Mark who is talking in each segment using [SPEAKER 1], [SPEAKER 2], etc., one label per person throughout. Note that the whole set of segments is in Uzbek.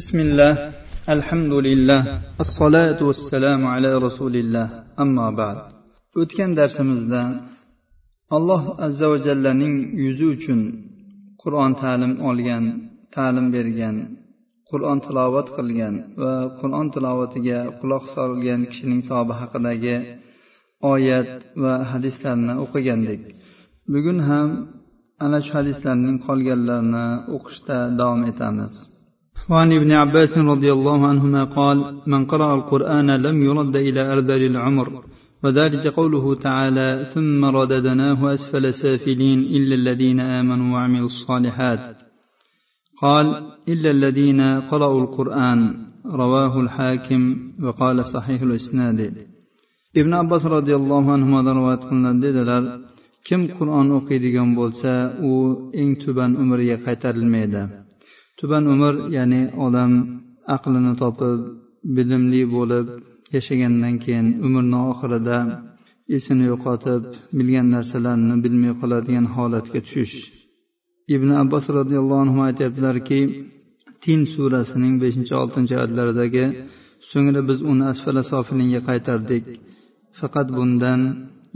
[SPEAKER 1] بسم الله الحمد لله الصلاة والسلام على رسول الله أما بعد o'tgan darsimizda alloh azza va jallaning yuzi uchun qur'on ta'lim olgan ta'lim bergan qur'on tilovat qilgan va qur'on tilovatiga quloq solgan kishining savobi haqidagi oyat va hadislarni o'qigandik bugun ham ana shu hadislarning qolganlarini o'qishda davom etamiz
[SPEAKER 2] وعن ابن عباس رضي الله عنهما قال من قرأ القرآن لم يرد إلى أرذل العمر. وذلك قوله تعالى ثم رددناه أسفل سافلين إلا الذين آمنوا وعملوا الصالحات. قال إلا الذين قرأوا القرآن. رواه الحاكم وقال صحيح الإسناد.
[SPEAKER 1] ibn abbos roziyallohu anhudan rivoyat qilinadi kim qur'on o'qiydigan bo'lsa u eng tuban umriga qaytarilmaydi tuban umr ya'ni odam aqlini topib bilimli bo'lib yashagandan keyin umrni oxirida esini yo'qotib bilgan narsalarini bilmay qoladigan holatga tushish. Ibn abbos roziyallohu anhu aytyaptilarki tin surasining beshinchi oltinchi oyatlaridagi so'ngra biz uni asfala sofilinga qaytardik. Faqat bundan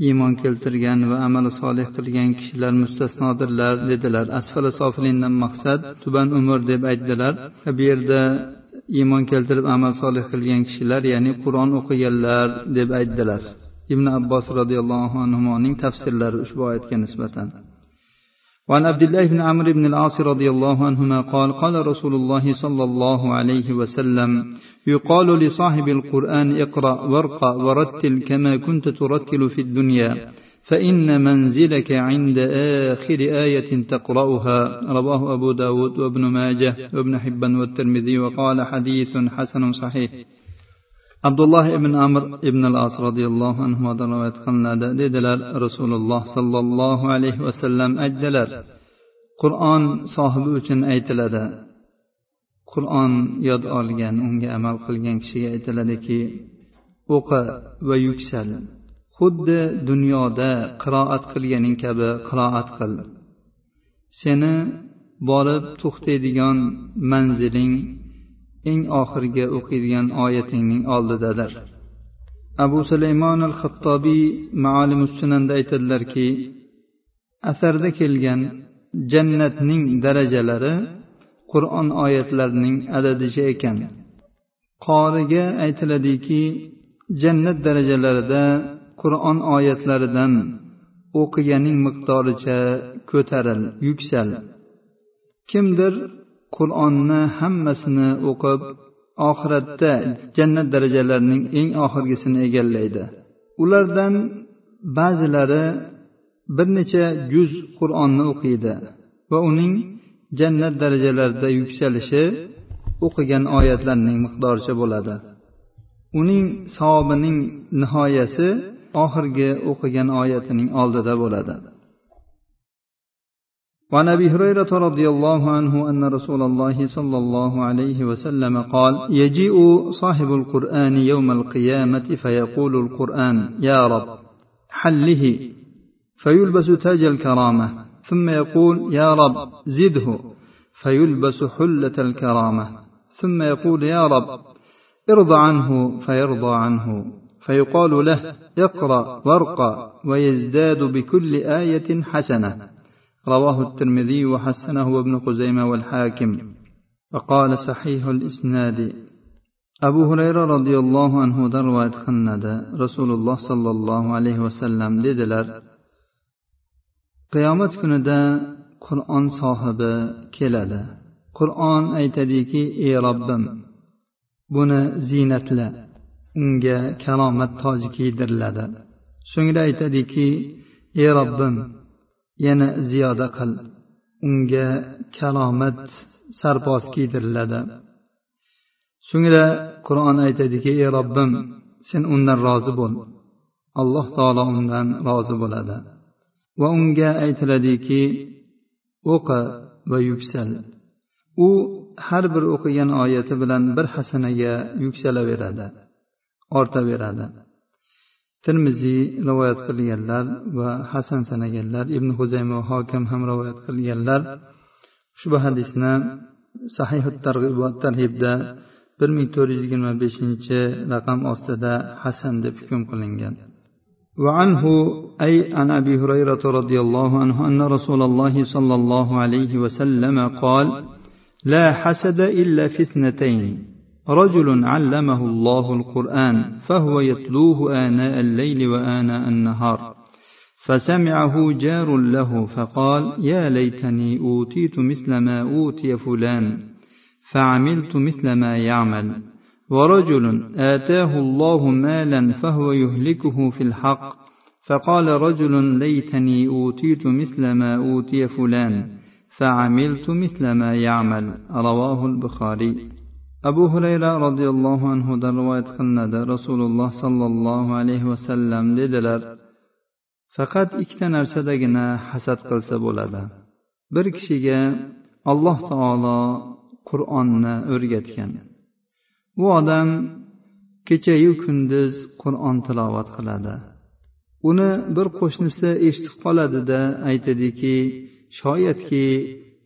[SPEAKER 1] iymon keltirgan va amali solih qilgan kishilar mustasnodirlar dedilar. Asfala sofilindan maqsad tuban umr deb aytdilar. Bu yerda iymon keltirib amal solih qilgan kishilar ya'ni qur'on o'qiganlar deb aytdilar. Ibn abbos roziyallohu anhuning tafsirlari ushbu oyatga nisbatan.
[SPEAKER 2] وعن عبد الله بن عمرو بن العاص رضي الله عنهما قال قال رسول الله صلى الله عليه وسلم يقال لصاحب القرآن اقرأ وارقى ورتل كما كنت ترتل في الدنيا فإن منزلك عند آخر آية تقرأها. رواه أبو داود وابن ماجه وابن حبان والترمذي وقال حديث حسن صحيح.
[SPEAKER 1] Abdulloh ibn amr ibn al as roziyallohu anhudan rivoyat qilinadi. Dedilar rasululloh sollallohu alayhi vasallam aytdilar qur'on sohibi uchun aytiladi. Qur'on yod olgan unga amal qilgan kishiga aytiladiki o'qi va yuksal. Xuddi dunyoda qiroat qilganing kabi qiroat qil. Seni borib to'xtaydigan manziling eng oxirgi o'qiydigan oyatingning oldidadir. Abu sulaymon al xattobiy maalim sunanda aytadilarki asarda kelgan jannatning darajalari qur'on oyatlarining adadicha ekan. Qoriga aytiladiki jannat darajalarida qur'on oyatlaridan o'qiganing miqdoricha ko'taril yuksal. Kimdir qur'onni hammasini o'qib oxiratda jannat darajalarining eng oxirgisini egallaydi. Ulardan ba'zilari bir necha juz qur'onni o'qiydi va uning jannat darajalarida yuksalishi o'qigan oyatlarning miqdoricha bo'ladi. Uning savobining nihoyasi oxirgi o'qigan oyatining oldida bo'ladi.
[SPEAKER 2] وعن أبي هريرة رضي الله عنه أن رسول الله صلى الله عليه وسلم قال يجيء صاحب القرآن يوم القيامة فيقول القرآن يا رب حله فيلبس تاج الكرامة ثم يقول يا رب زده فيلبس حلة الكرامة ثم يقول يا رب ارض عنه فيرضى عنه فيقال له اقرأ وارقى ويزداد بكل آية حسنة. رواه الترمذي وحسنه وابن خزيمة والحاكم وقال صحيح الإسناد
[SPEAKER 1] abu hurayra roziyallohu anhudan rivoyat qilinadi rasululloh sollallohu alayhi vasallam dedilar qiyomat kunida qur'on sohibi keladi qur'on aytadiki ey robbim buni ziynatla unga karomat toji kiydiriladi so'ngra aytadiki ey robbim yana ziyoda qil. Unga kalomat sarpos kiydiriladi. So'ngra qur'on aytadiki ey robbim sen undan rozi bo'l. Alloh taolo undan rozi bo'ladi. Va unga aytiladiki o'qi va yuksal. U har bir o'qigan oyati bilan bir hasanaga yuksalaveradi ortaveradi. termiziy rivoyat qilganlar va hasan sanaganlar ibn huzayma va hokim ham rivoyat qilganlar ushbu hadisni sahih targ'ibda bir ming to'rt yuz yigirma beshinchi raqam ostida hasan deb hukm qilingan وعنه أي عن أبي هريرة رضي الله عنه أن رسول الله صلى الله عليه وسلم قال لا حسد إلا في اثنتين رجل علمه الله القرآن فهو يتلوه آناء الليل وآناء النهار. فسمعه جار له فقال يا ليتني أوتيت مثل ما أوتي فلان فعملت مثل ما يعمل. ورجل آتاه الله مالا فهو يهلكه في الحق فقال رجل ليتني أوتيت مثل ما أوتي فلان فعملت مثل ما يعمل. رواه البخاري. Abu hurayra roziyallohu anhudan rivoyat qilinadi. Rasululloh sollallohu alayhi vasallam dedilar faqat ikkita narsadagina hasad qilsa bo'ladi. Bir kishiga alloh taolo qur'onni o'rgatgan. U odam kechayu kunduz qur'on tilovat qiladi. Uni bir qo'shnisi eshitib qoladida aytadiki shoyatki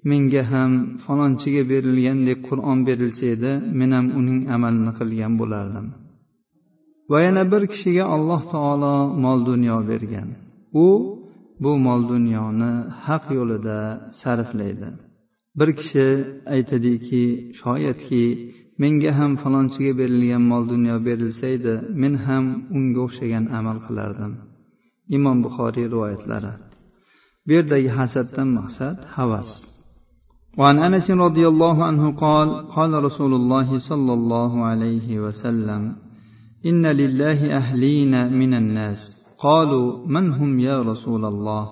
[SPEAKER 1] menga ham falonchiga berilgandek qur'on berilsa edi men ham uning amalini qilgan bo'lardim. Va yana bir kishiga alloh taolo mol dunyo bergan. U bu mol dunyoni haq yo'lida sarflaydi. Bir kishi aytadiki shoyatki menga ham falonchiga berilgan mol dunyo berilsa edi men ham unga o'xshagan amal qilardim. Imom buxoriy rivoyatlari. Bu yerdagi hasaddan maqsad havas. وعن أنس رضي الله عنه قال قال رسول الله صلى الله عليه وسلم إن لله أهلين من الناس. قالوا من هم يا رسول الله؟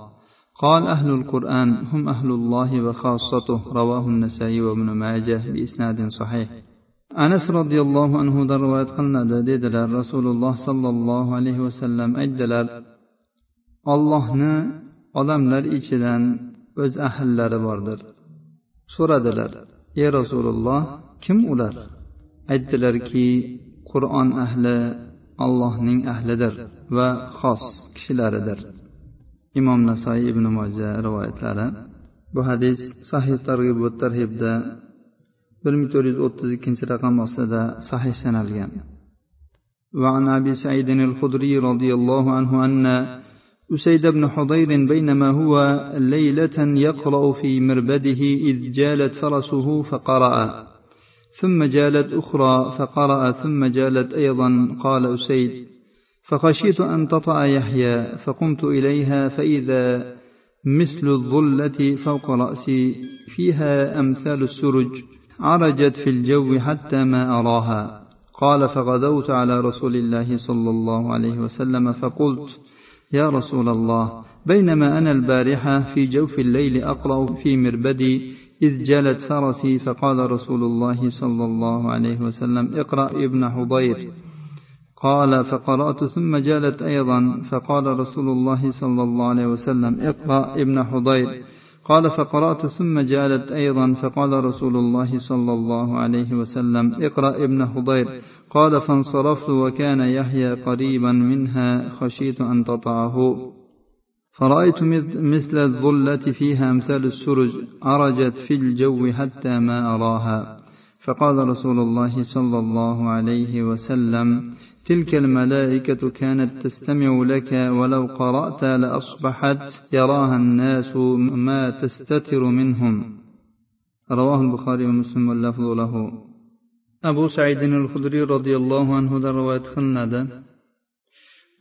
[SPEAKER 1] قال أهل القرآن هم أهل الله وخاصته. رواه النسائي وابن ماجه بإسناد صحيح. anas roziyallohu anhudan rivoyat qilinadi dedilar rasululloh sollallohu alayhi vasallam aytdilar ollohni odamlar ichidan o'z ahllari bordir so'radilar ey rasululloh kim ular aytdilarki qur'on ahli allohning ahlidir va xos kishilaridir imom nasoiy ibn moja rivoyatlari bu hadis sahih targ'ib va tarhibda bir ming to'rt yuz o'ttiz ikkinchi raqam ostida sahih sanalgan وعن أبي سعيد الخدري رضي الله عنه أن أسيد بن حضير بينما هو ليلة يقرأ في مربده إذ جالت فرسه فقرأ. ثم جالت أخرى فقرأ ثم جالت أيضا قال أسيد فخشيت أن تطأ يحيى فقمت إليها فإذا مثل الظلة فوق رأسي فيها أمثال السرج عرجت في الجو حتى ما أراها. قال فغدوت على رسول الله صلى الله عليه وسلم فقلت يا رسول الله بينما أنا البارحة في جوف الليل أقرأ في مربدي إذ جلت فرسي فقال رسول الله صلى الله عليه وسلم اقرأ ابن حضير قال فقرأت ثم جالت أيضا فقال رسول الله صلى الله عليه وسلم اقرأ ابن حضير قال فقرأت ثم جالت أيضا فقال رسول الله صلى الله عليه وسلم اقرأ ابن حضير. قال فانصرفت وكان يحيى قريبا منها خشيت أن تطعه. فرأيت مثل الظلة فيها أمثال السرج عرجت في الجو حتى ما أراها. فقال رسول الله صلى الله عليه وسلم تلك الملائكة كانت تستمع لك ولو قرأت لأصبحت يراها الناس ما تستتر منهم. رواه البخاري ومسلم واللفظ له. أبو سعيد الخدري رضي الله عنه رواية خلندا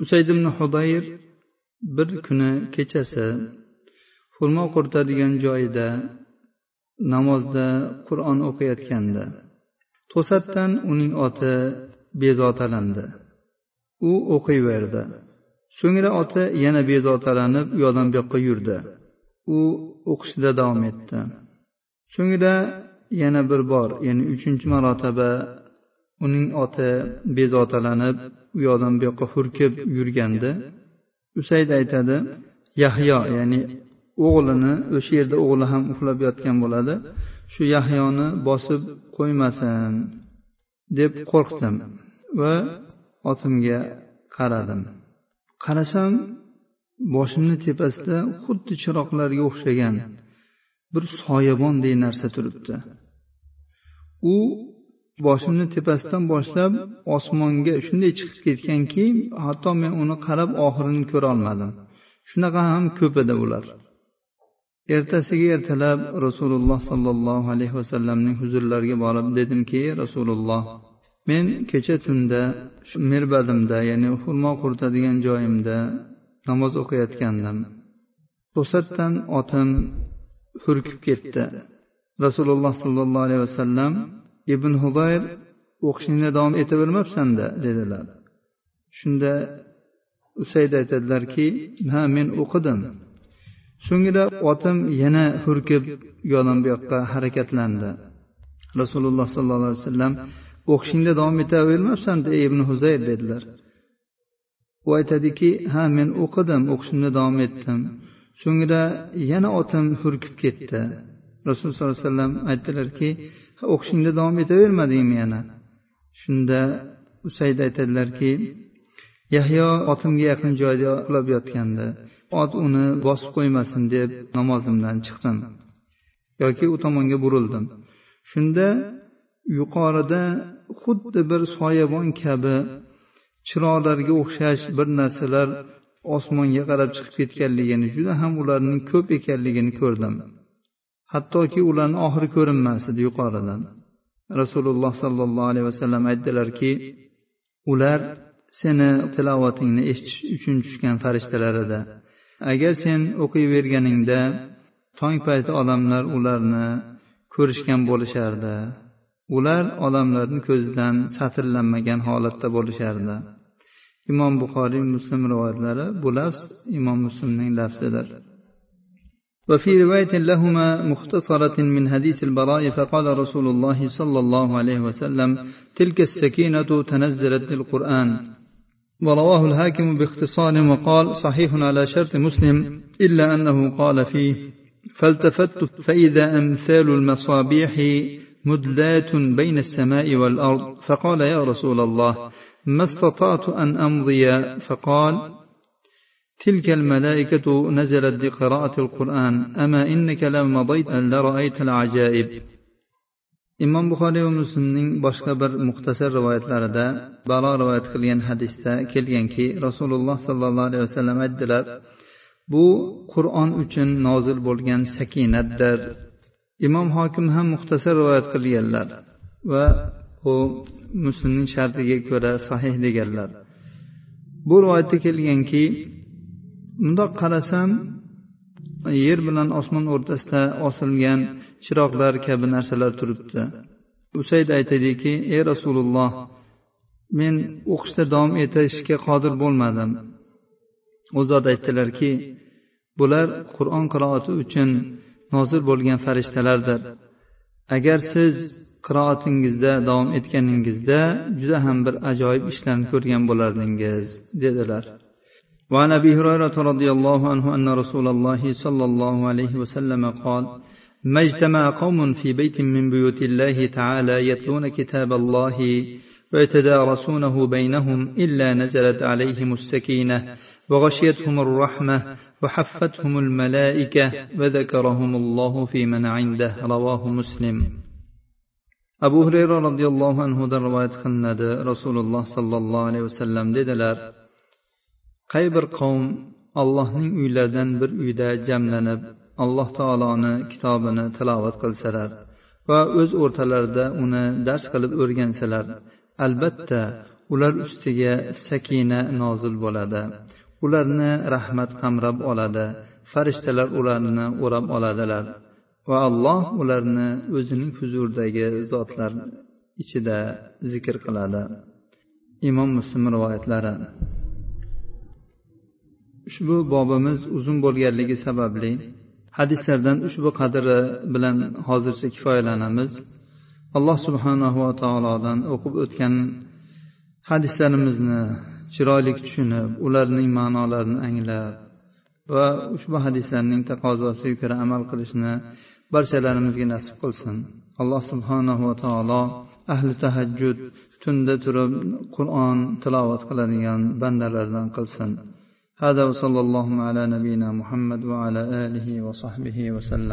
[SPEAKER 1] usayd ibn hudayr bir kuni kechasi xurmo quritadigan joyida namozda qur'on o'qiyotganda to'satdan uning oti bezovtalandi u o'qiyverdi. So'ngra oti yana bezovtalanib u yoqdan bu yoqqa yurdi. U o'qishda davom etdi. So'ngra yana bir bor ya'ni uchinchi marotaba uning oti bezovtalanib u yoqdan bu yoqqa hurkib yurganda usayd aytadi yahyo ya'ni o'g'lini o'sha yerda o'g'li ham uxlab yotgan bo'ladi. Shu yahyoni bosib qo'ymasin deb qo'rqdim. Va otimga qaradim. Qarasam boshimni tepasida xuddi chiroqlarga o'xshagan bir soyabonday narsa turibdi. U boshimni tepasidan boshlab osmonga shunday chiqib ketganki hatto men uni qarab oxirini ko'rolmadim shunaqa ham ko'p edi ular. Ertasiga ertalab rasululloh sollallohu alayhi vasallamning huzurlariga borib dedimki rasululloh men kecha tunda shu mirbadimda ya'ni xurmo quritadigan joyimda namoz o'qiyotgandim. To'satdan otim hurkib ketdi. Rasululloh sollallohu alayhi vasallam ibn hudayr o'qishingda davom etavermabsanda? dedilar. Shunda usayd aytadilarki ha men o'qidim. So'ngra otim yana hurkib yonim bu yoqqa harakatlandi. Rasululloh sollallohu alayhi vasallam o'qishingda davom etavermabsanda ey ibn huzayr dedilar. U aytadiki ha men o'qidim o'qishimda davom etdim. So'ngra yana otim hurkib ketdi. Rasululloh sollallohu alayhi vasallam aytdilarki o'qishingda davom etavermadingmi yana? Shunda usayd aytadilarki yahyo otimga yaqin joyda uxlab yotgandi. Ot uni bosib qo'ymasin deb namozimdan chiqdim. Yoki u tomonga burildim. Shunda yuqorida xuddi bir soyabon kabi chiroqlarga o'xshash bir narsalar osmonga qarab chiqib ketganligini juda ham ularning ko'p ekanligini ko'rdim. Hattoki ularni oxiri ko'rinmas edi yuqoridan. Rasululloh sollallohu alayhi vasallam aytdilarki ular seni tilovatingni eshitish uchun tushgan farishtalar edi agar sen o'qiyverganingda tong payti odamlar ularni ko'rishgan bo'lishardi. ular odamlarni ko'zidan satrlanmagan holatda bo'lishardi imom buxoriy muslim rivoyatlari bu lafz imom muslimning lafzidir وفي رواية لهما مختصرة من حديث البراء فقال رسول الله صلى الله عليه وسلم تلك السكينة تنزلت للقرآن ورواه الحاكم باختصار وقال صحيح على شرط مسلم إلا أنه قال فيه فالتفت فإذا أمثال المصابيح مدلات بين السماء والأرض فقال يا رسول الله ما استطعت أن أمضي فقال تلك الملائكة نزلت لقراءة القرآن أما إنك لو مضيت لرأيت العجائب imom buxoriy va muslimning boshqa bir muxtasar rivoyatlarida balo rivoyat qilgan hadisda kelganki rasululloh sollallohu alayhi vasallam aytdilar bu qur'on uchun nozil bo'lgan sakinatdir imom hokim ham muxtasar rivoyat qilganlar va u muslimning shartiga ko'ra sahih deganlar. Bu rivoyatda kelganki mundoq qarasam yer bilan osmon o'rtasida osilgan chiroqlar kabi narsalar turibdi. Usayd aytadiki ey rasululloh men o'qishda davom etishga qodir bo'lmadim. U zot aytdilarki bular qur'on qiroati uchun nozil bo'lgan farishtalardir agar siz qiroatingizda davom etganingizda juda ham bir ajoyib ishlarni ko'rgan bo'lardingiz dedilar وعن ابي هريره رضي الله عنه ان رسول الله صلى الله عليه وسلم قال ما اجتمع قوم في بيت من بيوت الله تعالى يتلون كتاب الله ويتدارسونه بينهم الا نزلت عليهم السكينه وغشيتهم الرحمه وحفتهم الملائكه وذكرهم الله في من عنده رواه مسلم abu hurayra roziyallohu anhudan rivoyat qilinadi rasululloh sollallohu alayhi vasallam dedilar qay bir qavm allohning uylaridan bir uyda jamlanib alloh taoloni kitobini tilovat qilsalar va o'z o'rtalarida uni dars qilib o'rgansalar albatta ular ustiga sakina nozil bo'ladi Ularni rahmat qamrab oladi. Farishtalar ularni o'rab oladilar. Va alloh ularni o'zining huzuridagi zotlar ichida zikr qiladi. Imom muslim rivoyatlari. Ushbu bobimiz uzun bo'lganligi sababli hadislardan ushbu qadri bilan hozircha kifoyalanamiz. Alloh subhanahu va taolodan o'qib o'tgan hadislarimizni chiroyli tushunib ularning ma'nolarini anglab va ushbu hadislarning taqozosiga ko'ra amal qilishni barchalarimizga nasib qilsin alloh subhanahu va taolo ahli tahajjud tunda turib qur'on tilovat qiladigan bandalardan qilsin هذا وصلى الله على نبينا محمد وعلى آله وصحبه وسلم